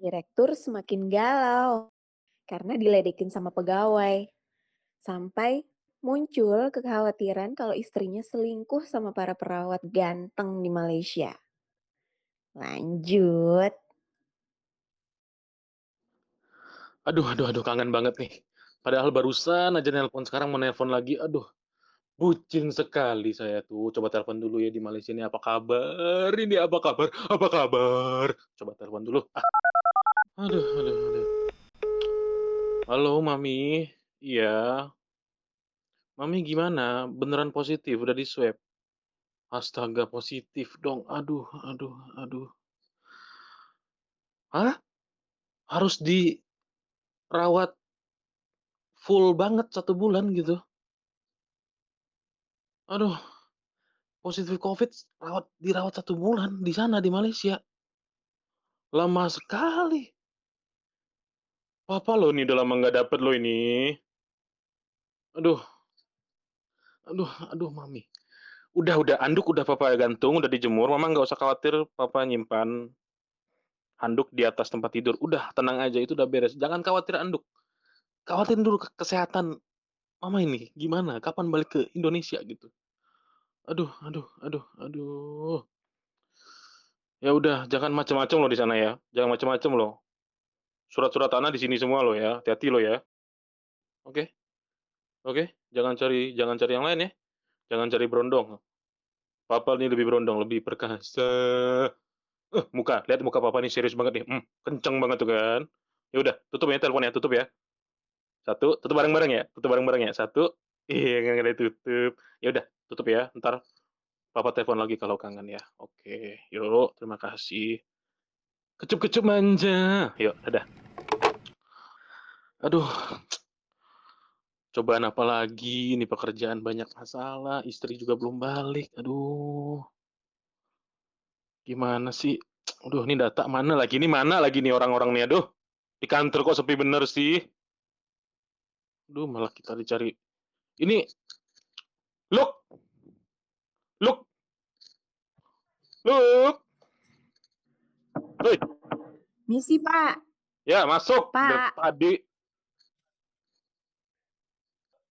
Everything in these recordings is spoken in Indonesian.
Direktur semakin galau karena diledekin sama pegawai. Sampai muncul kekhawatiran kalau istrinya selingkuh sama para perawat ganteng di Malaysia. Lanjut. Aduh aduh aduh kangen banget nih. Padahal barusan aja nelpon, sekarang mau nelpon lagi. Aduh, bucin sekali saya tuh. Coba telepon dulu ya di Malaysia ini, apa kabar ini, apa kabar apa kabar? Coba telepon dulu. Ah. Aduh aduh aduh. Halo Mami, iya. Mami gimana? Beneran positif? Udah di-swab? Astaga positif dong. Aduh aduh aduh. Hah? Harus dirawat full banget 1 bulan gitu? Aduh. Positif Covid rawat dirawat 1 bulan di sana di Malaysia. Lama sekali. Papa loh ini udah lama nggak dapet loh ini. Aduh. Aduh aduh Mami. Udah udah, anduk udah Papa gantung, udah dijemur, Mama nggak usah khawatir Papa nyimpan handuk di atas tempat tidur. Udah tenang aja, itu udah beres. Jangan khawatir anduk. Khawatirin dulu ke kesehatan Mama ini, gimana, kapan balik ke Indonesia gitu. Aduh aduh aduh aduh. Ya udah, jangan macem-macem loh di sana ya, jangan macem-macem loh. Surat-surat tanah di sini semua loh ya, hati-hati loh ya. Oke? Oke? Jangan cari jangan cari yang lain ya. Jangan cari berondong. Papa nih lebih berondong, lebih perkasa. Eh, muka, lihat muka Papa nih serius banget nih, mmm, kenceng banget tuh kan. Ya udah, tutup ya teleponnya, tutup ya. 1, tutup bareng-bareng ya, tutup bareng-bareng ya. 1, iya nggak ada tutup. Ya udah, tutup ya, entar Papa telepon lagi kalau kangen ya. Oke, yuk, terima kasih. Kecup-kecup manja. Yuk, dadah. Aduh. Cobaan apa lagi, ini pekerjaan banyak masalah, istri juga belum balik, aduh. Gimana sih? Aduh, ini data mana lagi ini mana lagi nih orang-orang nih, aduh. Di kantor kok sepi bener sih. Aduh, malah kita dicari. Ini Luk! Luk! Luk! Hei! Misi, Pak. Ya, masuk. Pak. tadi.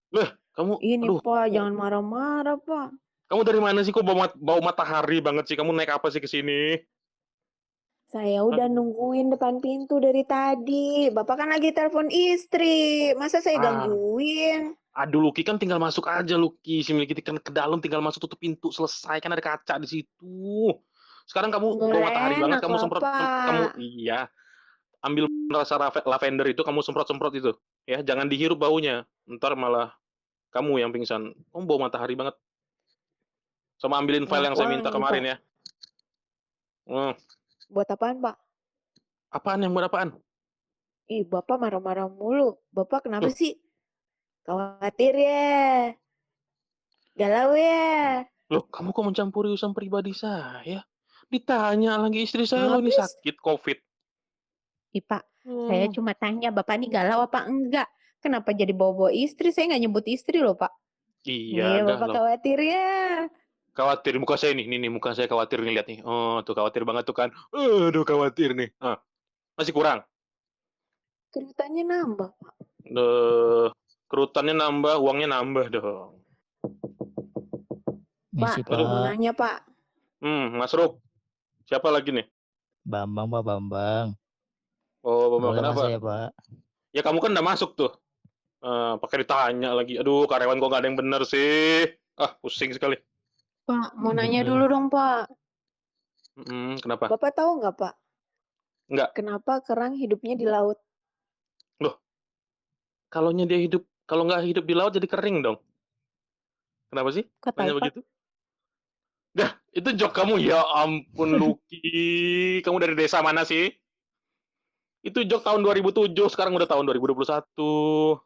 Lah, kamu Ini, aduh, Pak, jangan marah-marah, Pak. kamu dari mana sih? Kok bau mat bau matahari banget sih? Kamu naik apa sih ke sini? Saya udah Aduh. nungguin depan pintu dari tadi. Bapak kan lagi telepon istri, masa saya Ah. gangguin? Aduh, Luki kan tinggal masuk aja, Luki. Sini kita kan ke dalam tinggal masuk tutup pintu, selesai. Kan ada kaca di situ. Sekarang kamu Nggak matahari banget, kamu semprot sem kamu iya. Ambil rasa lavender itu kamu semprot-semprot itu, ya. Jangan dihirup baunya, entar malah kamu yang pingsan. Kamu bau matahari banget. Sama ambilin file yang saya minta kemarin ya. Hmm. Buat apaan, Pak? Apaan yang buat apaan? Ih, Bapak marah-marah mulu. Bapak kenapa Loh. sih? Khawatir ya? Galau ya? Loh, kamu kok mencampuri urusan pribadi saya? Ditanya lagi istri saya loh ini Habis sakit Covid. Ih, Pak, saya Hmm. cuma tanya Bapak nih galau apa enggak? Kenapa jadi bawa-bawa istri? Saya nggak nyebut istri loh, Pak. Iya, Nih, Bapak galau. khawatir ya? Khawatir muka saya nih, nih nih muka saya khawatir nih lihat nih. Oh, tuh khawatir banget tuh kan. Aduh khawatir nih. Ah, masih kurang? Kerutannya nambah, Pak. Duh, kerutannya nambah, uangnya nambah dong. Pak, mau Pak. nanya, Pak. Hmm, Mas Rup. Siapa lagi nih? Bambang, Pak, Bambang. Oh, Bambang Boleh kenapa? Ya, Pak? Ya kamu kan udah masuk tuh. Eh, pakai ditanya lagi. Aduh, karyawan kok nggak ada yang bener sih. Ah, pusing sekali. Pak, mau nanya Betul. dulu dong, Pak. Mm, kenapa? Bapak tahu nggak, Pak? Nggak. Kenapa kerang hidupnya di laut? Loh, kalaunya dia hidup, kalau nggak hidup di laut jadi kering dong. Kenapa sih? Pak? begitu? Itu joke kamu. Ya ampun, Luki. Kamu dari desa mana sih? Itu joke tahun 2007, sekarang udah tahun 2021.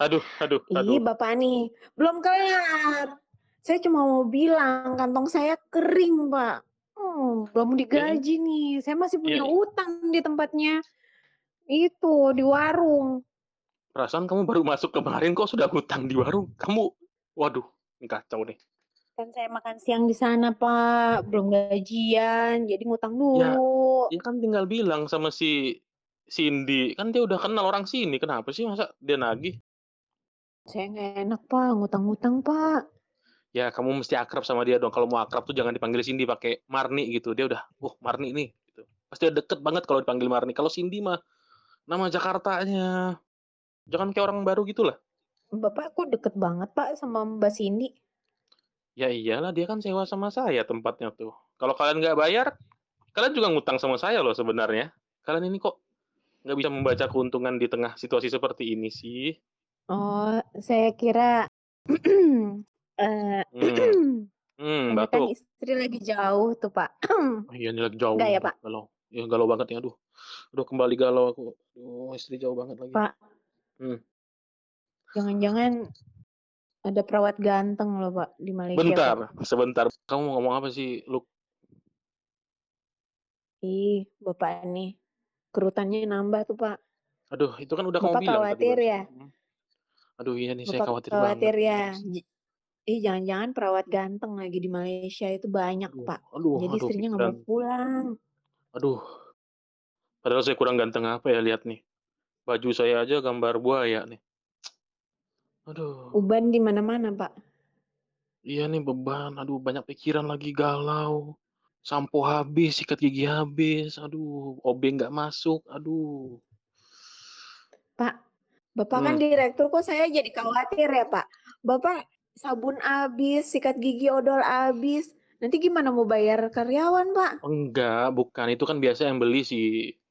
Aduh, aduh, Ih, aduh. Bapak nih, belum kelar. Saya cuma mau bilang kantong saya kering, Pak. Hmm, belum digaji nih. Saya masih punya ya, utang di tempatnya. Itu, di warung. perasaan kamu baru masuk kemarin kok sudah hutang di warung. Kamu, waduh, ini kacau nih. Kan saya makan siang di sana, Pak. Belum gajian, jadi ngutang Ya, dulu. Ya kan tinggal bilang sama si Cindy, kan dia udah kenal orang sini, kenapa sih masa dia nagih? Saya nggak enak, Pak, ngutang-ngutang, Pak. Ya kamu mesti akrab sama dia dong, kalau mau akrab tuh jangan dipanggil Cindy, pakai Marni gitu, dia udah, "Oh Marni nih," gitu. Pasti dia deket banget kalau dipanggil Marni, kalau Cindy mah nama Jakartanya. Jangan kayak orang baru gitulah. Bapak kok deket banget, Pak, sama Mbak Cindy? Ya iyalah, dia kan sewa sama saya tempatnya tuh. Kalau kalian nggak bayar, kalian juga ngutang sama saya loh sebenarnya. Kalian ini kok nggak bisa membaca keuntungan di tengah situasi seperti ini sih? Oh, saya kira, Mmm. Mmm, Anda kan batuk. istri lagi jauh tuh, Pak. Oh iya ini lagi jauh Nggak ya, Pak? galau. Ya galau banget nih, aduh. Aduh kembali galau aku. Aduh istri jauh banget lagi. Pak. Mmm. Jangan-jangan ada perawat ganteng loh, Pak, di Malaysia, Bentar, Pak. sebentar. Kamu mau ngomong apa sih, Luk? Ih, Bapak nih, kerutannya nambah tuh, Pak. Aduh, itu kan udah kamu Bapak bilang tadi khawatir ya? barusan. Aduh iya nih, saya Bapak khawatir banget khawatir ya? Ih, jangan-jangan perawat ganteng lagi di Malaysia itu banyak, Aduh Pak. aduh Jadi aduh istrinya nggak mau pulang. Aduh. Padahal saya kurang ganteng apa ya, lihat nih. Baju saya aja gambar buaya nih. Aduh. Uban di mana-mana, Pak. Iya nih beban, aduh banyak pikiran lagi, galau. Sampo habis, sikat gigi habis, aduh, OB nggak masuk, aduh. Pak, Bapak kan Mmm. direktur kok saya jadi khawatir ya, Pak. Bapak sabun habis, sikat gigi odol habis, nanti gimana mau bayar karyawan, Pak? Enggak, bukan, itu kan biasa yang beli si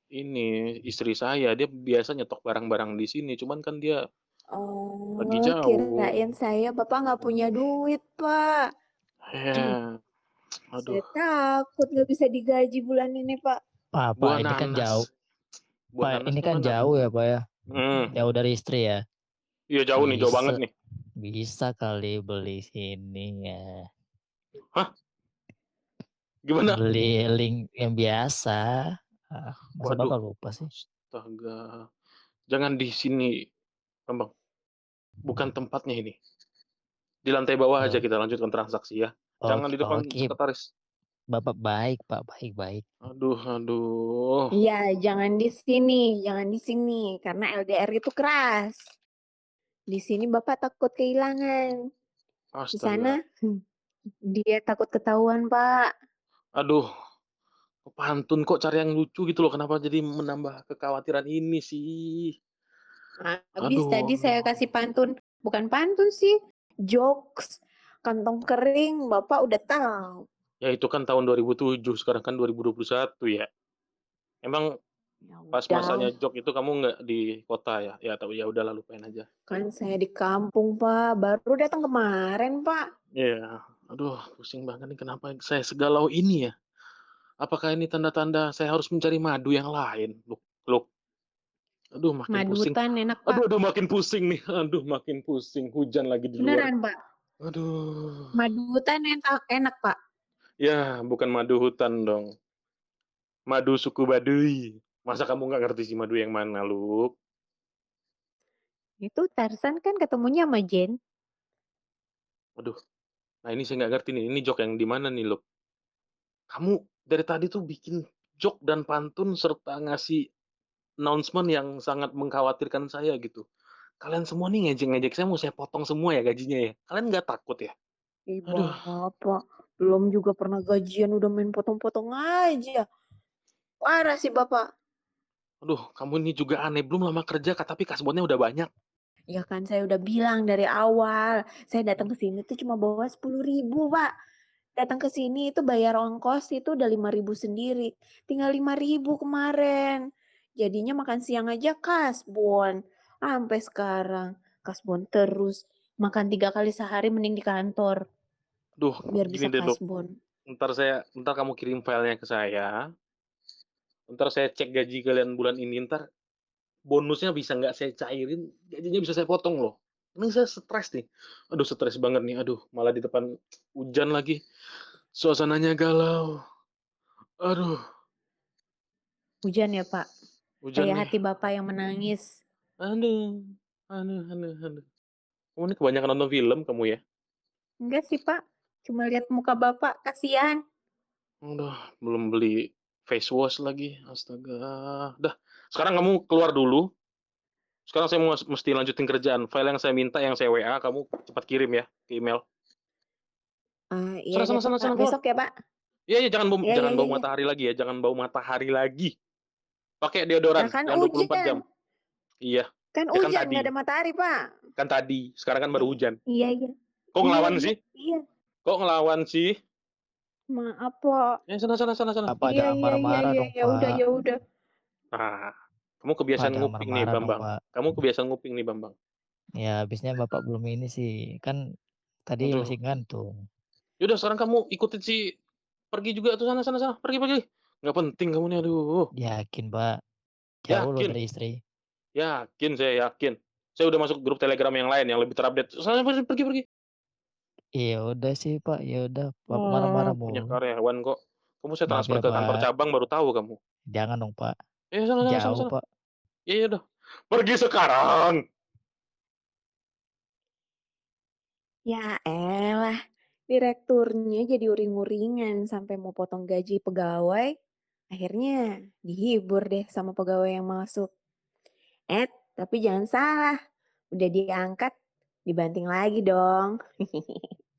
ini, istri saya, dia biasa nyetok barang-barang di sini, cuman kan dia lagi Oh, jauh. kirain saya Bapak nggak punya duit, Pak. Ya, aduh. Saya takut nggak bisa digaji bulan ini, Pak. Pak, Pak, ini kan jauh. nanas. Buah Pak, nanas ini kan mana? jauh ya, Pak, ya? Mmm. Jauh dari istri ya? Iya jauh nih, jauh banget Bisa nih. bisa kali beli sini ya. Hah? Gimana? Beli link yang biasa. Ah, masa Waduh. Bapak lupa sih? Astaga. Jangan di sini, Bambang. Bukan tempatnya ini. Di lantai bawah aja Oh. kita lanjutkan transaksi ya. Jangan Oke di depan oke. sekretaris. Bapak baik, Pak, baik-baik. Aduh aduh. Iya, jangan di sini, jangan di sini, karena LDR itu keras. Di sini Bapak takut kehilangan. Di sana, Astaga. dia takut ketahuan, Pak. Aduh. Pantun kok cari yang lucu gitu loh, kenapa jadi menambah kekhawatiran ini sih? Habis Aduh tadi saya kasih pantun, bukan pantun sih, jokes, kantong kering, Bapak udah tahu. Ya itu kan tahun 2007, sekarang kan 2021 ya. Emang Ya pas masanya udah, jok itu kamu nggak di kota ya? Ya tapi ya udahlah lupain aja. kan saya di kampung, Pak. Baru datang kemarin, Pak. Iya. Aduh, pusing banget nih kenapa saya segalau ini ya? Apakah ini tanda-tanda saya harus mencari madu yang lain? Luk, Luk. Aduh makin Madu pusing. hutan enak, Aduh, Pak. aduh makin pusing nih. Aduh makin pusing. Hujan lagi di luar. Beneran, Pak. Aduh. Madu hutan enak, enak, Pak. Ya, bukan madu hutan dong. Madu suku Baduy. Masa kamu nggak ngerti sih madu yang mana, Luk? Itu Tarzan kan ketemunya sama Jen. Aduh. Nah ini saya nggak ngerti nih. Ini jok yang di mana nih, Luk? Kamu dari tadi tuh bikin jok dan pantun serta ngasih announcement yang sangat mengkhawatirkan saya gitu. Kalian semua nih ngejek-ngejek saya mau saya potong semua ya gajinya ya. Kalian nggak takut ya? Ih, Aduh. Bapak. Belum juga pernah gajian udah main potong-potong aja. Parah sih, Bapak. Aduh, kamu ini juga aneh. Belum lama kerja, tapi kasbonnya udah banyak. Ya kan saya udah bilang dari awal. Saya datang ke sini tuh cuma bawa 10.000, Pak. Datang ke sini itu bayar ongkos itu udah 5.000 sendiri. Tinggal 5.000 kemarin. Jadinya makan siang aja kasbon. Sampai sekarang kasbon terus. Makan tiga kali sehari mending di kantor. Duh, Biar bisa deh, kasbon. Ntar saya, ntar kamu kirim filenya ke saya. Ntar saya cek gaji kalian bulan ini. Ntar bonusnya bisa nggak saya cairin, gajinya bisa saya potong loh. Ini saya stres nih. Aduh, stres banget nih. Aduh, malah di depan hujan lagi. Suasananya galau. Aduh, Hujan ya, Pak. Hujan Kayak nih. hati Bapak yang menangis. Aduh, aduh, aduh, aduh. Kamu ini kebanyakan nonton film kamu ya? Enggak sih, Pak. Cuma lihat muka Bapak, kasihan. Aduh, belum beli Face wash lagi, astaga. Dah, sekarang kamu keluar dulu. Sekarang saya mus mesti lanjutin kerjaan. File yang saya minta, yang saya WA, kamu cepat kirim ya ke email. Ah, iya Sana deh, sana sana sana. Besok ya, Pak? Iya iya, jangan bau Iya jangan iya bau iya iya. matahari lagi ya, jangan bau matahari lagi. Pakai deodoran, kan jangan 24 jam. hujan. Iya, Kan ya kan hujan, tadi. nggak ada matahari, Pak. Kan tadi, sekarang kan baru Eh, hujan. iya iya. Kok Iya ngelawan iya sih? iya. Kok ngelawan sih? Maaf, Pak. Eh, sana sana sana sana. Pak, Iya jangan iya iya marah-marah iya, dong, ya udah Pak. ya udah. Nah, kamu kebiasaan jangan nguping nih, dong, Bambang. Pak. Kamu kebiasaan nguping nih, Bambang. Ya, habisnya Bapak belum ini sih, kan tadi Aduh. masih ngantung. Ya udah sekarang kamu ikutin si pergi juga tuh sana sana sana, pergi pergi. Nggak penting kamu nih, aduh. Yakin, Pak? Jauh Yakin? dari istri. Yakin, saya yakin. Saya udah masuk grup Telegram yang lain yang lebih terupdate. Sana pergi pergi pergi. Ya udah sih, Pak, ya udah. Oh, marah-marah punya mulu. karyawan kok. Kamu saya Maaf transfer ya, ke kantor Pak. cabang baru tahu kamu. Jangan dong, Pak. Eh, sana sana sana Jauh, sana. Pak. Iya iya udah. Pergi sekarang. Ya elah, direkturnya jadi uring-uringan sampai mau potong gaji pegawai. Akhirnya dihibur deh sama pegawai yang masuk. Eh, tapi jangan salah. Udah diangkat, dibanting lagi dong.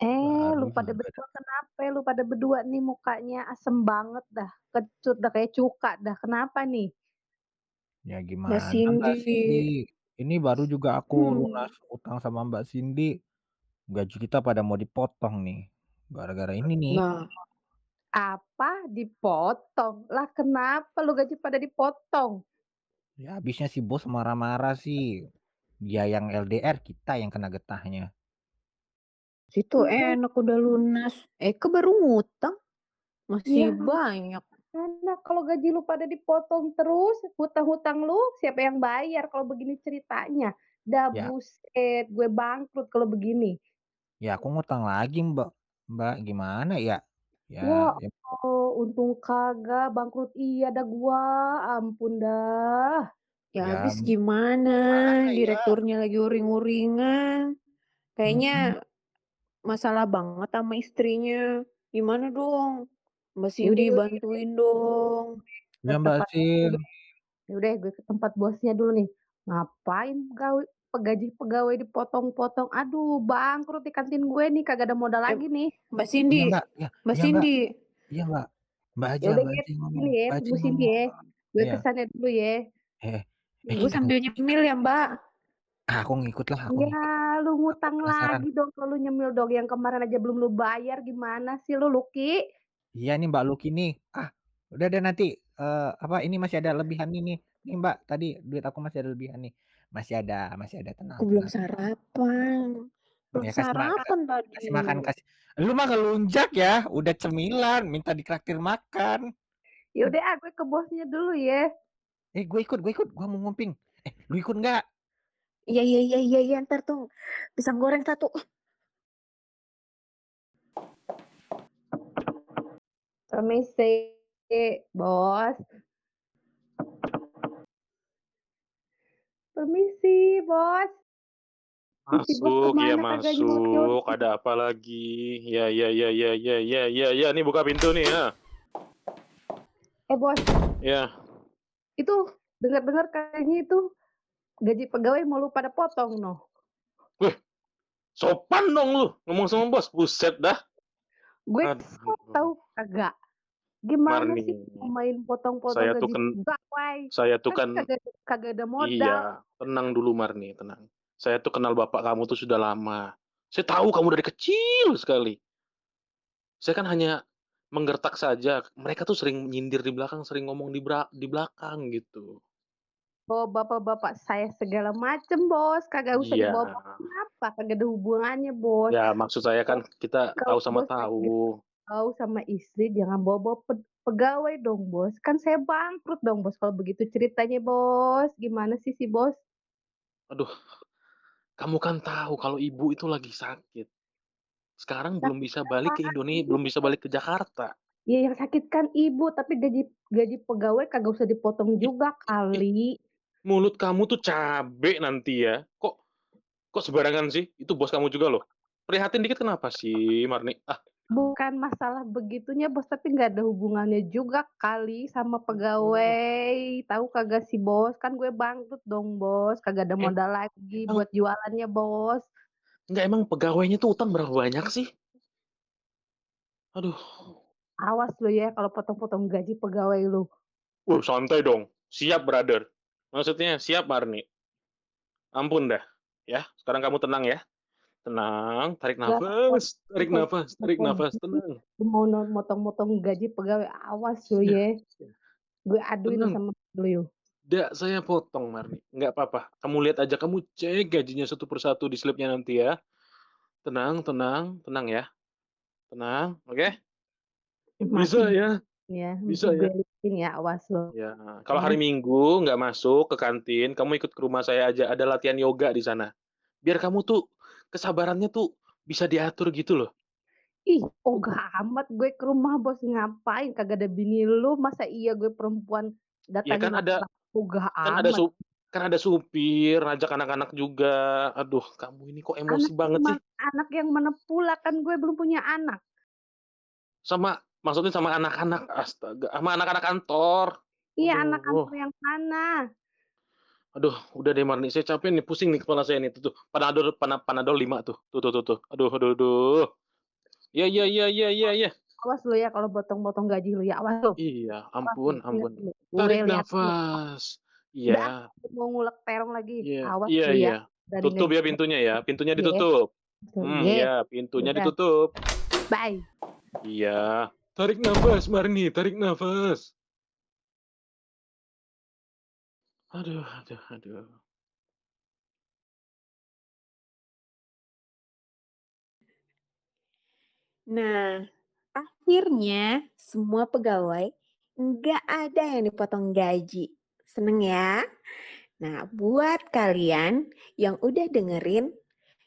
Eh, Baru lu pada juga berdua kenapa? Lu pada berdua nih mukanya asem banget dah, kecut dah kayak cuka dah. Kenapa nih? Ya Mbak gimana Mbak Cindy. Cindy? Ini baru juga aku Hmm. lunas utang sama Mbak Cindy. Gaji kita pada mau dipotong nih. Gara-gara ini nih. Nah, Apa? Dipotong? Lah kenapa lu gaji pada dipotong? Ya habisnya si bos marah-marah sih. Dia yang LDR, kita yang kena getahnya. situ Iya. enak udah lunas. Eke baru ngutang, masih Ya, banyak. karena kalau gaji lu pada dipotong terus, hutang-hutang lu siapa yang bayar kalau begini ceritanya? Dah Ya, buset, gue bangkrut kalau begini. ya aku ngutang lagi Mbak. Mbak gimana ya? Ya, Ya ya Allah, untung kagak bangkrut iya dah gua, ampun dah. Ya ya habis gimana gimana? ya? Direkturnya lagi uring-uringan. Kayaknya masalah banget sama istrinya. Gimana dong? Mbak Yaudah, Cindy yaudah, bantuin dong. ke Ya Mbak tempat Sin. Yaudah, gue ke tempat bosnya dulu nih. Ngapain pegawai pegaji pegawai dipotong-potong? Aduh, bangkrut di kantin gue nih, kagak ada modal Eh, lagi nih. Mbak Iya Cindy, Mbak, ya, Mbak iya Mbak, Cindy. iya Mbak. Mbak aja, Mbak ya, aja ngomong, sini ya, Mbak aja ngomong. ya. Gue Iya. ke sana dulu ya. Eh, eh Gue kita sambil nyemil ya Mbak. ah, aku ngikut lah, aku Ya, ngikut. lu Aku ngutang penasaran. lagi dong kalau lu nyemil dong. Yang kemarin aja belum lu bayar, gimana sih lu, Luki? Iya nih Mbak Luki nih. Ah, udah deh nanti eh, apa ini masih ada lebihan nih nih. Nih Mbak, tadi duit aku masih ada lebihan nih. Masih ada, masih ada tenang, Aku belum tenang. sarapan. Belum Ya kasih makan, sarapan kasih makan, tadi. kasih. Lu mah ngelunjak ya, udah cemilan, minta ditraktir makan. Yaudah, ah, gue ke bosnya dulu ya. Eh, gue ikut, gue ikut, gue mau ngumping. Eh, lu ikut nggak? Iya iya iya iya iya ntar tuh pisang goreng satu. Permisi, bos. Permisi, bos. Masuk, ya masuk. Ada apa lagi? Ya ya ya ya ya ya ya ya. Nih buka pintu nih ya. Eh, bos. Ya. Itu dengar-dengar kayaknya itu gaji pegawai mau lu pada potong, noh. Wih, sopan dong lu ngomong sama bos. Buset dah. Gue tahu kagak. Gimana Marni, sih main potong-potong saya tuh gaji kan saya tuh Kan kan kagak kagak ada modal. iya, tenang dulu Marni, tenang. Saya tuh kenal bapak kamu tuh sudah lama. Saya tahu kamu dari kecil sekali. Saya kan hanya menggertak saja. Mereka tuh sering nyindir di belakang, sering ngomong di bra- di belakang gitu. Bawa bapak-bapak saya segala macem, bos. Kagak usah Iya. dibawa kenapa? Kagak ada hubungannya, bos. Ya, maksud saya kan kita tahu Kalau sama bos tahu. Tahu sama istri, jangan bawa-bawa pe- pegawai dong, bos. Kan saya bangkrut dong, bos. Kalau begitu ceritanya, bos. Gimana sih si bos? Aduh, kamu kan tahu kalau ibu itu lagi sakit. Sekarang belum bisa balik ke Indonesia, belum bisa balik ke Jakarta. Ya yang sakit kan ibu, tapi gaji gaji pegawai kagak usah dipotong juga kali. mulut kamu tuh cabe nanti ya. Kok kok sembarangan sih? Itu bos kamu juga loh. Prihatin dikit kenapa sih, Marni? Ah, Bukan masalah begitunya, Bos, tapi nggak ada hubungannya juga kali sama Mhm. pegawai. Tahu kagak sih, Bos? Kan gue bangkrut dong, Bos. Kagak ada Eh, modal lagi emang buat jualannya, Bos. Enggak, emang pegawainya tuh utang berapa banyak sih? Aduh. Awas lu ya kalau potong-potong gaji pegawai lu. Wuh, santai dong. Siap, brother. Maksudnya siap, Marni. Ampun dah, ya. Sekarang kamu tenang ya. Tenang, tarik nafas, tarik nafas, tarik nafas, tenang. lu mau no motong-motong gaji pegawai, awas Iya, ya. iya. Gue aduin Tenang. sama lu yo. Saya potong, Marni. Nggak apa-apa. Kamu lihat aja, kamu cek gajinya satu persatu di slipnya nanti ya. Tenang, tenang, tenang ya. Tenang, oke? Bisa Masih ya? ya, Bisa masih ya? liatin ya, awas lu. Ya, kalau hari Minggu nggak masuk ke kantin, kamu ikut ke rumah saya aja, ada latihan yoga di sana. Biar kamu tuh kesabarannya tuh bisa diatur gitu loh. Ih, ogah amat gue ke rumah, Bos. Ngapain? Kagak ada bini lu, masa iya gue perempuan Ya datangin kan ada ogah kan ada amat. sup kan ada supir, ngajak anak-anak juga. Aduh, kamu ini kok emosi Anak banget sih? anak yang mana pula, kan gue belum punya anak. Sama maksudnya sama anak-anak, astaga, sama anak-anak kantor. Iya, anak kantor yang mana? Aduh, udah deh Marni, saya capek nih, pusing nih kepala saya nih. Tuh, tuh, Panadol pana Panadol 5 tuh. Tuh, tuh, tuh, tuh. Aduh, aduh, aduh. Ya, ya, ya, ya, ya, ya. Awas lu ya kalau potong-potong gaji lu ya, awas lu. Iya, Awas ampun, lihat ampun. lu. Tarik nafas. Iya, mau ngulek terong lagi. iya, Awas iya, lu ya. iya. Tutup ya pintunya ya, pintunya ditutup. Hmm, ye. ya, pintunya ditutup. Bye. Iya. Tarik nafas, Marni, tarik nafas. Aduh, aduh, aduh. Nah, akhirnya semua pegawai nggak ada yang dipotong gaji. Seneng ya? Nah, buat kalian yang udah dengerin,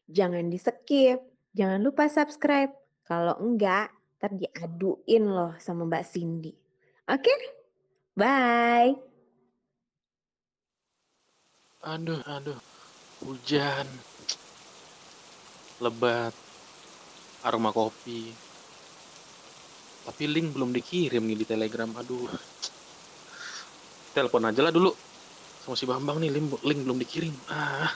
jangan di-skip. Jangan lupa subscribe. Kalau enggak, ntar diaduin loh sama Mbak Cindy. Oke? Bye. Aduh, aduh. Hujan. Lebat. Aroma kopi. Tapi link belum dikirim nih di Telegram. Aduh. Telepon aja lah dulu. Sama si Bambang nih, link, link belum dikirim. Ah.